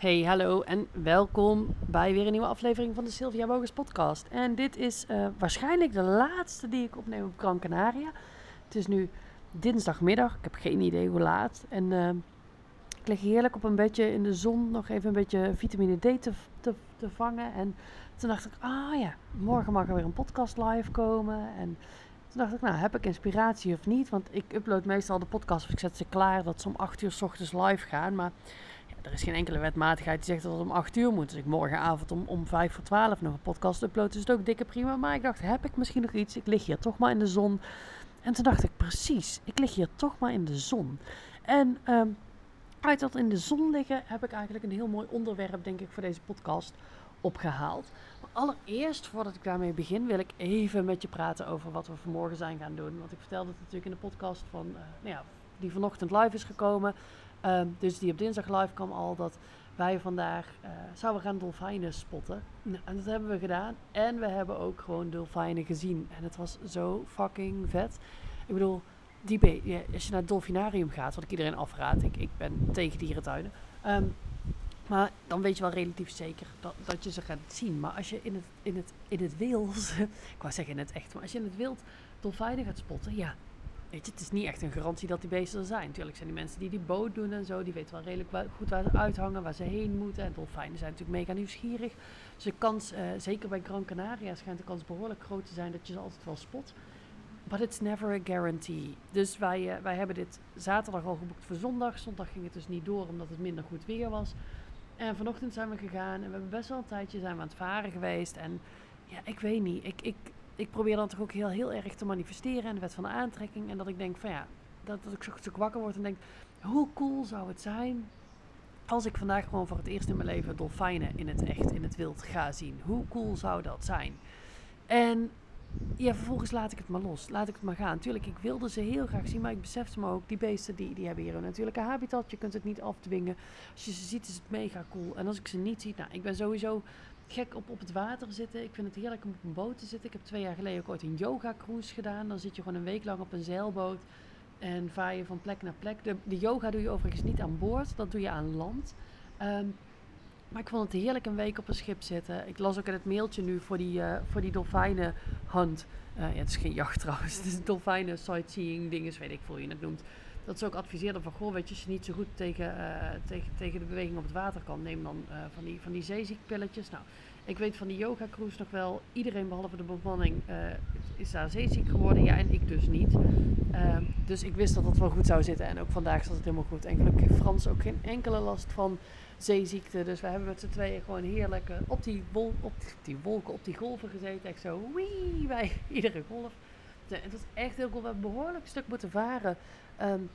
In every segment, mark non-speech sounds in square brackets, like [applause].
Hey, hallo en welkom bij weer een nieuwe aflevering van de Sylvia Bogus podcast. En dit is uh, waarschijnlijk de laatste die ik opneem op Gran Canaria. Het is nu dinsdagmiddag, ik heb geen idee hoe laat. En uh, ik lig heerlijk op een bedje in de zon, nog even een beetje vitamine D te, te, vangen. En toen dacht ik, ah ja, morgen mag er weer een podcast live komen. En toen dacht ik, nou, heb ik inspiratie of niet? Want ik upload meestal de podcast of ik zet ze klaar dat ze om 8 uur s ochtends live gaan. Maar er is geen enkele wetmatigheid die zegt dat het om 8 uur moet. Dus ik morgenavond om, om 5 voor 12 nog een podcast upload. Dus het ook dikke prima. Maar ik dacht, heb ik misschien nog iets? Ik lig hier toch maar in de zon. En toen dacht ik, precies, ik lig hier toch maar in de zon. En um, uit dat in de zon liggen heb ik eigenlijk een heel mooi onderwerp, denk ik, voor deze podcast opgehaald. Maar allereerst, voordat ik daarmee begin, wil ik even met je praten over wat we vanmorgen zijn gaan doen. Want ik vertelde het natuurlijk in de podcast van, uh, nou ja, die vanochtend live is gekomen. Um, dus die op dinsdag live kwam al dat wij vandaag uh, zouden gaan dolfijnen spotten. Nou, en dat hebben we gedaan. En we hebben ook gewoon dolfijnen gezien. En het was zo fucking vet. Ik bedoel, die ja, als je naar het dolfinarium gaat, wat ik iedereen afraad, ik, ik ben tegen dierentuinen. Um, maar dan weet je wel relatief zeker dat, dat je ze gaat zien. Maar als je in het, in het, in het wild, [laughs] ik wou zeggen in het echt, maar als je in het wild dolfijnen gaat spotten, ja, weet je, het is niet echt een garantie dat die beesten er zijn. Natuurlijk zijn die mensen die die boot doen en zo, die weten wel redelijk goed waar ze uithangen, waar ze heen moeten. En dolfijnen zijn natuurlijk mega nieuwsgierig. Dus de kans, uh, zeker bij Gran Canaria, schijnt de kans behoorlijk groot te zijn dat je ze altijd wel spot. But it's never a guarantee. Dus wij, uh, wij hebben dit zaterdag al geboekt voor zondag. Zondag ging het dus niet door omdat het minder goed weer was. En vanochtend zijn we gegaan en we hebben best wel een tijdje zijn we aan het varen geweest. En ja, ik weet niet. Ik, ik, ik probeer dan toch ook heel, heel erg te manifesteren en de wet van de aantrekking. En dat ik denk van ja, dat, dat ik zo, zo wakker word en denk, hoe cool zou het zijn als ik vandaag gewoon voor het eerst in mijn leven dolfijnen in het echt, in het wild ga zien. Hoe cool zou dat zijn? En ja, vervolgens laat ik het maar los. Laat ik het maar gaan. Tuurlijk, ik wilde ze heel graag zien, maar ik besefte me ook, die beesten die, die hebben hier een natuurlijke habitat. Je kunt het niet afdwingen. Als je ze ziet, is het mega cool. En als ik ze niet zie, nou, ik ben sowieso gek op op het water zitten. Ik vind het heerlijk om op een boot te zitten. Ik heb twee jaar geleden ook ooit een yoga cruise gedaan. Dan zit je gewoon een week lang op een zeilboot en vaar je van plek naar plek. De, de yoga doe je overigens niet aan boord, dat doe je aan land. Um, maar ik vond het heerlijk een week op een schip zitten. Ik las ook in het mailtje nu voor die, uh, voor die dolfijnenhunt. Uh, ja, het is geen jacht trouwens. [laughs] Het is dolfijnen sightseeing dingen, weet ik hoe je het noemt. Dat ze ook adviseerden van, goh, weet je, als je niet zo goed tegen, uh, tegen, tegen de beweging op het water kan, neem dan van, die, van die zeeziekpilletjes. Nou, ik weet van die yoga cruise nog wel, iedereen behalve de bemanning is daar zeeziek geworden. Ja, en ik dus niet. Ehm, dus ik wist dat het wel goed zou zitten. En ook vandaag zat het helemaal goed. En gelukkig heeft Frans ook geen enkele last van zeeziekte. Dus we hebben met z'n tweeën gewoon heerlijk op, die wol op die wolken, op die golven gezeten. Echt zo wee bij [laughs] iedere golf. Het was echt heel cool. We hebben een behoorlijk stuk moeten varen. Um,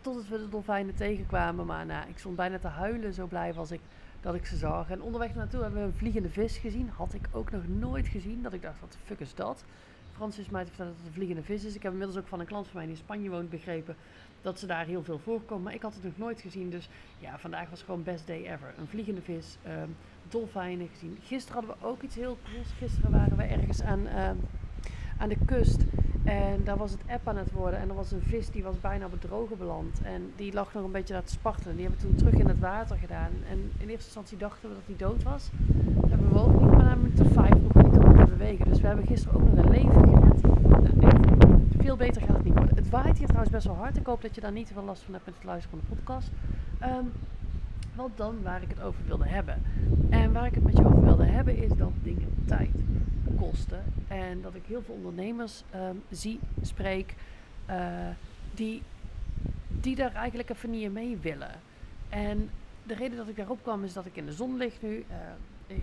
totdat we de dolfijnen tegenkwamen. Maar nou, ik stond bijna te huilen. Zo blij was ik dat ik ze zag. En onderweg naartoe hebben we een vliegende vis gezien. Had ik ook nog nooit gezien. Dat ik dacht, wat de fuck is dat? Frans is mij te vertellen dat het een vliegende vis is. Ik heb inmiddels ook van een klant van mij die in Spanje woont begrepen dat ze daar heel veel voorkomen. Maar ik had het nog nooit gezien. Dus ja, vandaag was gewoon best day ever. Een vliegende vis, um, dolfijnen gezien. Gisteren hadden we ook iets heel cools. Gisteren waren we ergens aan, um, aan de kust. En daar was het app aan het worden. En er was een vis die was bijna droge beland. En die lag nog een beetje daar te spartelen. Die hebben we toen terug in het water gedaan. En in eerste instantie dachten we dat hij dood was. Dat hebben we ook niet. Maar een minuut of vijf nog niet te bewegen. Dus we hebben gisteren ook nog een leven gered. Nou, veel beter gaat het niet worden. Het waait hier trouwens best wel hard. Ik hoop dat je daar niet te veel last van hebt met het luisteren van de podcast. Um, want dan waar ik het over wilde hebben. En waar ik het met je over wilde hebben is dat dingen tijd kosten. En dat ik heel veel ondernemers um, zie, spreek, uh, die, die daar eigenlijk even niet mee willen. En de reden dat ik daarop kwam is dat ik in de zon lig nu. Uh,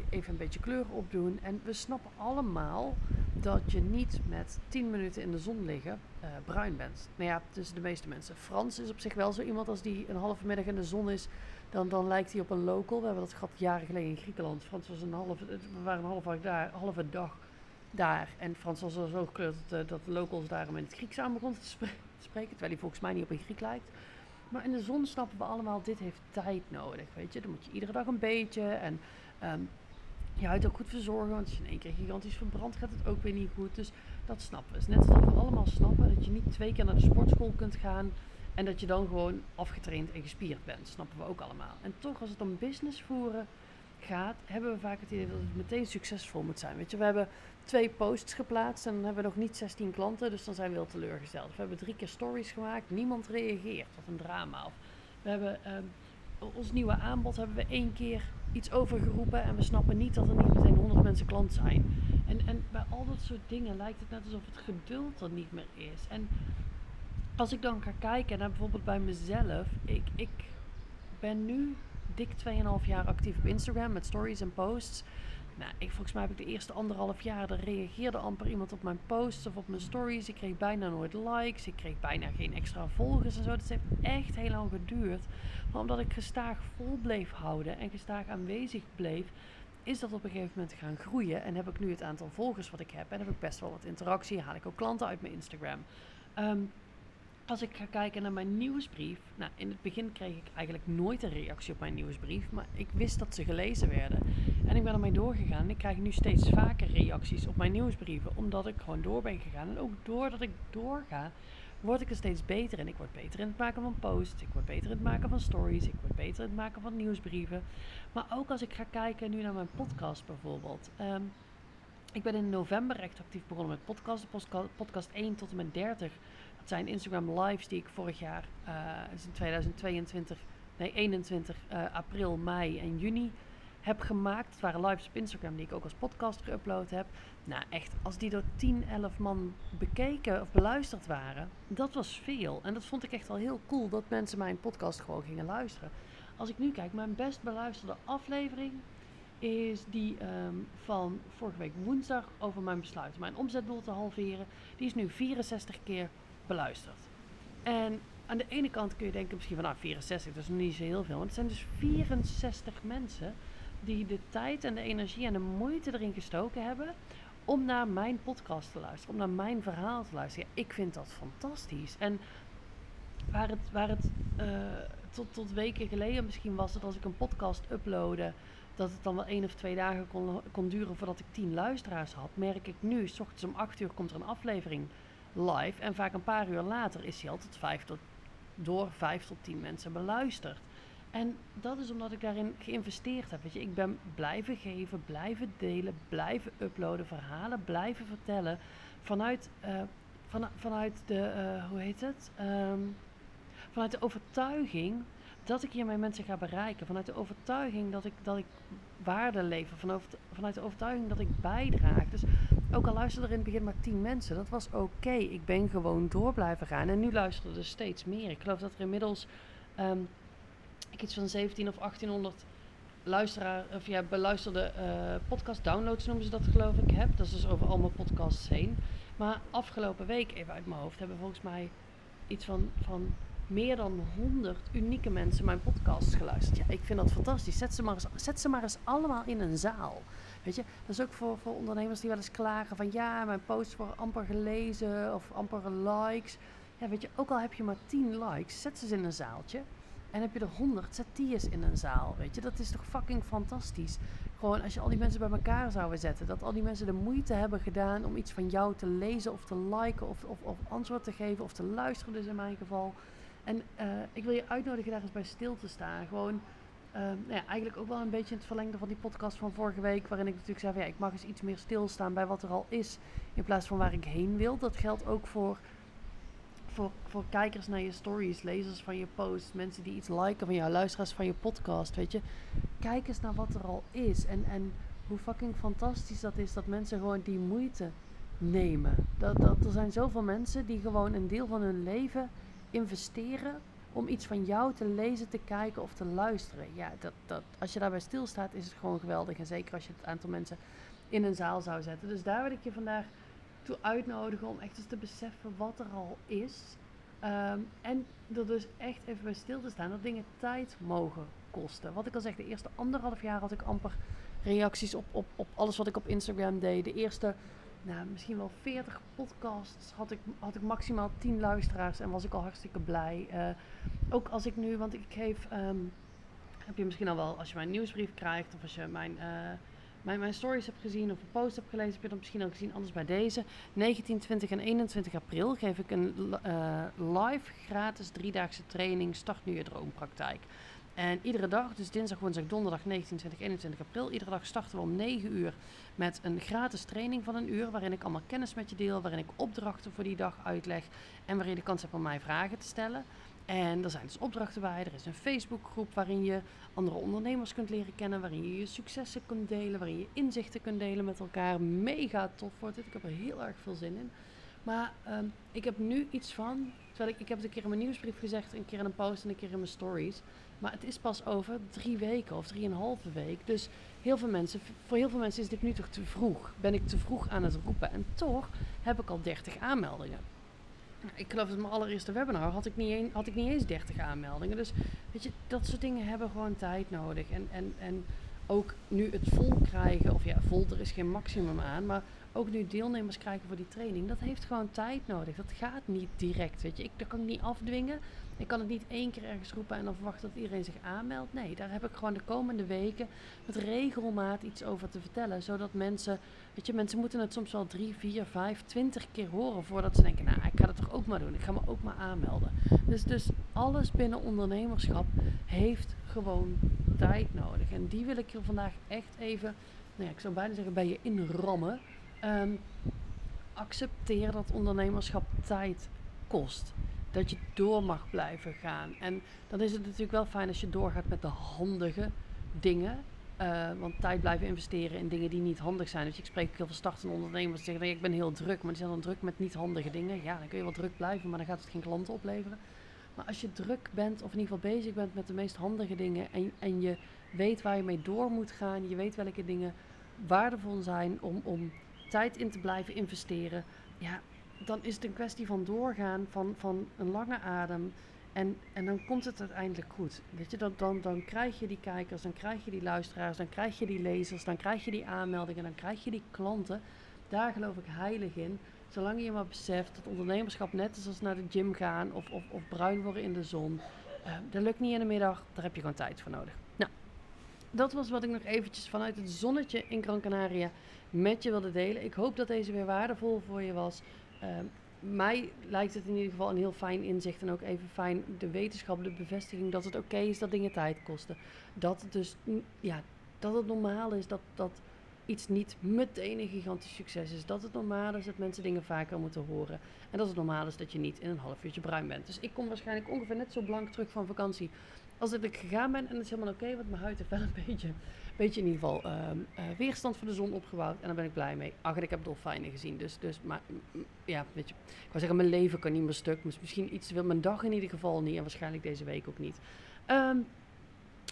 even een beetje kleur opdoen. En we snappen allemaal dat je niet met 10 minuten in de zon liggen uh, bruin bent. Nou ja, tussen de meeste mensen. Frans is op zich wel zo iemand als die een halve middag in de zon is. Dan, dan lijkt hij op een local. We hebben dat gehad jaren geleden in Griekenland. Frans was een halve, we waren een halve, daar, halve dag daar. En Frans was al zo gekleurd dat, uh, dat de locals daarom in het Grieks aan begonnen te [laughs] spreken. Terwijl hij volgens mij niet op een Griek lijkt. Maar in de zon snappen we allemaal, dit heeft tijd nodig. Weet je, dan moet je iedere dag een beetje. En um, je huid ook goed verzorgen. Want als je in één keer gigantisch verbrandt, gaat het ook weer niet goed. Dus dat snappen we. Is net alsof we allemaal snappen dat je niet twee keer naar de sportschool kunt gaan En dat je dan gewoon afgetraind en gespierd bent, snappen we ook allemaal. En toch, als het om business voeren gaat, hebben we vaak het idee dat het meteen succesvol moet zijn. Weet je, we hebben twee posts geplaatst en dan hebben we nog niet 16 klanten, dus dan zijn we heel teleurgesteld. We hebben drie keer stories gemaakt, niemand reageert. Wat een drama. Of we hebben ehm, ons nieuwe aanbod hebben we één keer iets overgeroepen en we snappen niet dat er niet meteen 100 mensen klant zijn. En, en bij al dat soort dingen lijkt het net alsof het geduld er niet meer is. En als ik dan ga kijken naar bijvoorbeeld bij mezelf, ik, ik ben nu dik 2,5 jaar actief op Instagram met stories en posts. Nou, ik, volgens mij heb ik de eerste anderhalf jaar, er reageerde amper iemand op mijn posts of op mijn stories. Ik kreeg bijna nooit likes, ik kreeg bijna geen extra volgers en zo. Dat heeft echt heel lang geduurd. Maar omdat ik gestaag vol bleef houden en gestaag aanwezig bleef, is dat op een gegeven moment gaan groeien. En heb ik nu het aantal volgers wat ik heb en heb ik best wel wat interactie. Haal ik ook klanten uit mijn Instagram. Um, als ik ga kijken naar mijn nieuwsbrief. Nou, in het begin kreeg ik eigenlijk nooit een reactie op mijn nieuwsbrief. Maar ik wist dat ze gelezen werden. En ik ben ermee doorgegaan. Ik krijg nu steeds vaker reacties op mijn nieuwsbrieven. Omdat ik gewoon door ben gegaan. En ook doordat ik doorga, word ik er steeds beter in. Ik word beter in het maken van posts. Ik word beter in het maken van stories. Ik word beter in het maken van nieuwsbrieven. Maar ook als ik ga kijken nu naar mijn podcast bijvoorbeeld. Ehm, ik ben in november echt actief begonnen met podcasten. Podcast 1 tot en met 30 het zijn Instagram lives die ik vorig jaar, is in 2022, nee 21 uh, eh, april, mei en juni heb gemaakt. Het waren lives op Instagram die ik ook als podcast geüpload heb. Nou echt, als die door 10, 11 man bekeken of beluisterd waren, dat was veel. En dat vond ik echt al heel cool dat mensen mijn podcast gewoon gingen luisteren. Als ik nu kijk, mijn best beluisterde aflevering is die um, van vorige week woensdag over mijn besluit. Mijn omzetdoel te halveren. Die is nu 64 keer beluisterd. En aan de ene kant kun je denken misschien van nou 64, dat is niet zo heel veel. Want het zijn dus 64 mensen die de tijd en de energie en de moeite erin gestoken hebben om naar mijn podcast te luisteren, om naar mijn verhaal te luisteren. Ik vind dat fantastisch. En waar het, waar het uh, tot, tot weken geleden misschien was, dat als ik een podcast uploadde, dat het dan wel één of twee dagen kon, kon duren voordat ik tien luisteraars had, merk ik nu, s ochtends om acht uur komt er een aflevering live. En vaak een paar uur later is hij al tot vijf tot, door vijf tot tien mensen beluisterd. En dat is omdat ik daarin geïnvesteerd heb. Weet je, ik ben blijven geven, blijven delen, blijven uploaden, verhalen blijven vertellen. Vanuit, uh, van, vanuit de, uh, hoe heet het? Um, vanuit de overtuiging dat ik hiermee mensen ga bereiken. Vanuit de overtuiging dat ik, dat ik waarde lever. Vanuit de overtuiging dat ik bijdraag. Dus ook al luisterden er in het begin maar tien mensen, dat was oké. Ik ben gewoon door blijven gaan. En nu luisteren er steeds meer. Ik geloof dat er inmiddels ik iets van 17 of 1800 luisteraar, of ja, beluisterde uh, podcast downloads noemen ze dat geloof ik heb. Dat is dus over al mijn podcasts heen. Maar afgelopen week, even uit mijn hoofd, hebben volgens mij iets van, van meer dan 100 unieke mensen mijn podcasts geluisterd. Ja, ik vind dat fantastisch. Zet ze maar eens, zet ze maar eens allemaal in een zaal. Weet je, dat is ook voor, voor ondernemers die wel eens klagen van ja, mijn posts worden amper gelezen of amper likes. Ja, weet je, ook al heb je maar 10 likes, zet ze in een zaaltje. En heb je er 100, zet die eens in een zaal. Weet je, dat is toch fucking fantastisch. Gewoon als je al die mensen bij elkaar zouden zetten. Dat al die mensen de moeite hebben gedaan om iets van jou te lezen of te liken of, of, of antwoord te geven of te luisteren, dus in mijn geval. En uh, ik wil je uitnodigen daar eens bij stil te staan. Gewoon uh, nou ja, eigenlijk ook wel een beetje in het verlengde van die podcast van vorige week. Waarin ik natuurlijk zei van ja, ik mag eens iets meer stilstaan bij wat er al is. In plaats van waar ik heen wil. Dat geldt ook voor, voor, voor kijkers naar je stories, lezers van je posts. Mensen die iets liken van jou, luisteraars van je podcast. Weet je, kijk eens naar wat er al is. En, en hoe fucking fantastisch dat is dat mensen gewoon die moeite nemen. Dat, dat, er zijn zoveel mensen die gewoon een deel van hun leven investeren om iets van jou te lezen, te kijken of te luisteren. Ja, dat, dat, als je daarbij stilstaat, is het gewoon geweldig. En zeker als je het aantal mensen in een zaal zou zetten. Dus daar wil ik je vandaag toe uitnodigen om echt eens te beseffen wat er al is. Ehm, en er dus echt even bij stil te staan dat dingen tijd mogen kosten. Wat ik al zeg, de eerste anderhalf jaar had ik amper reacties op, op, op alles wat ik op Instagram deed. De eerste nou, misschien wel 40 podcasts had ik, had ik maximaal 10 luisteraars en was ik al hartstikke blij. Uh, ook als ik nu, want ik geef, um, heb je misschien al wel, als je mijn nieuwsbrief krijgt of als je mijn, uh, mijn, mijn stories hebt gezien of een post hebt gelezen, heb je dat misschien al gezien. Anders bij deze. 19, 20 en 21 april geef ik een uh, live gratis driedaagse training Start nu je droompraktijk. En iedere dag, dus dinsdag, woensdag, donderdag 19, 20, 21 april, iedere dag starten we om 9 uur met een gratis training van een uur. Waarin ik allemaal kennis met je deel, waarin ik opdrachten voor die dag uitleg en waarin je de kans hebt om mij vragen te stellen. En er zijn dus opdrachten bij. Er is een Facebookgroep waarin je andere ondernemers kunt leren kennen. Waarin je je successen kunt delen. Waarin je inzichten kunt delen met elkaar. Mega tof wordt het. Ik heb er heel erg veel zin in. Maar um, ik heb nu iets van. Terwijl ik, ik heb het een keer in mijn nieuwsbrief gezegd. Een keer in een post en een keer in mijn stories. Maar het is pas over drie weken of drieënhalve week. Dus heel veel mensen, voor heel veel mensen is dit nu toch te vroeg. Ben ik te vroeg aan het roepen. En toch heb ik al 30 aanmeldingen ik geloof dat mijn allereerste webinar had ik, niet had ik niet eens 30 aanmeldingen. Dus weet je, dat soort dingen hebben gewoon tijd nodig. En, en, en ook nu het vol krijgen, of ja, vol, er is geen maximum aan, maar ook nu deelnemers krijgen voor die training, dat heeft gewoon tijd nodig. Dat gaat niet direct, weet je. Ik, dat kan ik niet afdwingen. Ik kan het niet één keer ergens roepen en dan verwachten dat iedereen zich aanmeldt. Nee, daar heb ik gewoon de komende weken met regelmaat iets over te vertellen. Zodat mensen, weet je, mensen moeten het soms wel drie, vier, vijf, twintig keer horen voordat ze denken, nou, ik ga het toch ook maar doen. Ik ga me ook maar aanmelden. Dus, dus alles binnen ondernemerschap heeft gewoon tijd nodig. En die wil ik je vandaag echt even, nou ja, ik zou bijna zeggen, bij je inrammen. Um, accepteer dat ondernemerschap tijd kost dat je door mag blijven gaan. En dan is het natuurlijk wel fijn als je doorgaat met de handige dingen. Uh, want tijd blijven investeren in dingen die niet handig zijn. Dus ik spreek heel veel startende ondernemers die zeggen: Ik ben heel druk, maar die zijn dan druk met niet handige dingen. Ja, dan kun je wel druk blijven, maar dan gaat het geen klanten opleveren. Maar als je druk bent, of in ieder geval bezig bent met de meest handige dingen. en, en je weet waar je mee door moet gaan, je weet welke dingen waardevol zijn om, om tijd in te blijven investeren. Ja, dan is het een kwestie van doorgaan, van, van een lange adem. En, en dan komt het uiteindelijk goed. Weet je, dan, dan, dan krijg je die kijkers, dan krijg je die luisteraars, dan krijg je die lezers, dan krijg je die aanmeldingen, dan krijg je die klanten. Daar geloof ik heilig in. Zolang je maar beseft dat ondernemerschap net is als naar de gym gaan of, of, of bruin worden in de zon. Uh, dat lukt niet in de middag, daar heb je gewoon tijd voor nodig. Nou, dat was wat ik nog eventjes vanuit het zonnetje in Gran Canaria met je wilde delen. Ik hoop dat deze weer waardevol voor je was. Uh, mij lijkt het in ieder geval een heel fijn inzicht en ook even fijn de wetenschap, de bevestiging dat het oké is dat dingen tijd kosten. Dat het dus, ja, dat het normaal is dat, dat iets niet meteen een gigantisch succes is. Dat het normaal is dat mensen dingen vaker moeten horen. En dat het normaal is dat je niet in een half uurtje bruin bent. Dus ik kom waarschijnlijk ongeveer net zo blank terug van vakantie als dat ik gegaan ben. En dat is helemaal oké, want mijn huid heeft wel een beetje beetje in ieder geval ehm, eh, weerstand voor de zon opgebouwd. En daar ben ik blij mee. Ach, en ik heb dolfijnen gezien. Dus, dus maar ja, weet je. Ik wou zeggen, mijn leven kan niet meer stuk. Misschien iets wil mijn dag in ieder geval niet. En waarschijnlijk deze week ook niet. Um,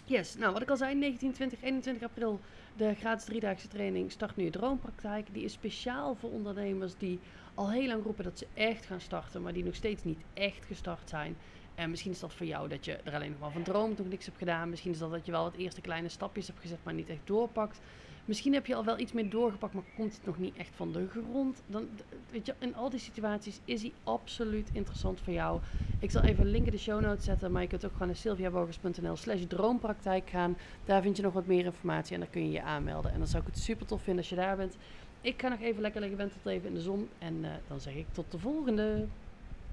yes, nou wat ik al zei, 19, 20, 21 april. De gratis driedaagse training Start Nu Je Droompraktijk. Die is speciaal voor ondernemers die al heel lang roepen dat ze echt gaan starten. Maar die nog steeds niet echt gestart zijn. En misschien is dat voor jou dat je er alleen nog maar van droomt, nog niks hebt gedaan. Misschien is dat dat je wel wat eerste kleine stapjes hebt gezet, maar niet echt doorpakt. Misschien heb je al wel iets meer doorgepakt, maar komt het nog niet echt van de grond. Dan, weet je, in al die situaties is hij absoluut interessant voor jou. Ik zal even link in de show notes zetten, maar je kunt ook gewoon naar sylviabogers.nl slash droompraktijk gaan. Daar vind je nog wat meer informatie en daar kun je je aanmelden. En dan zou ik het super tof vinden als je daar bent. Ik ga nog even lekker liggen, tot even in de zon. En uh, dan zeg ik tot de volgende.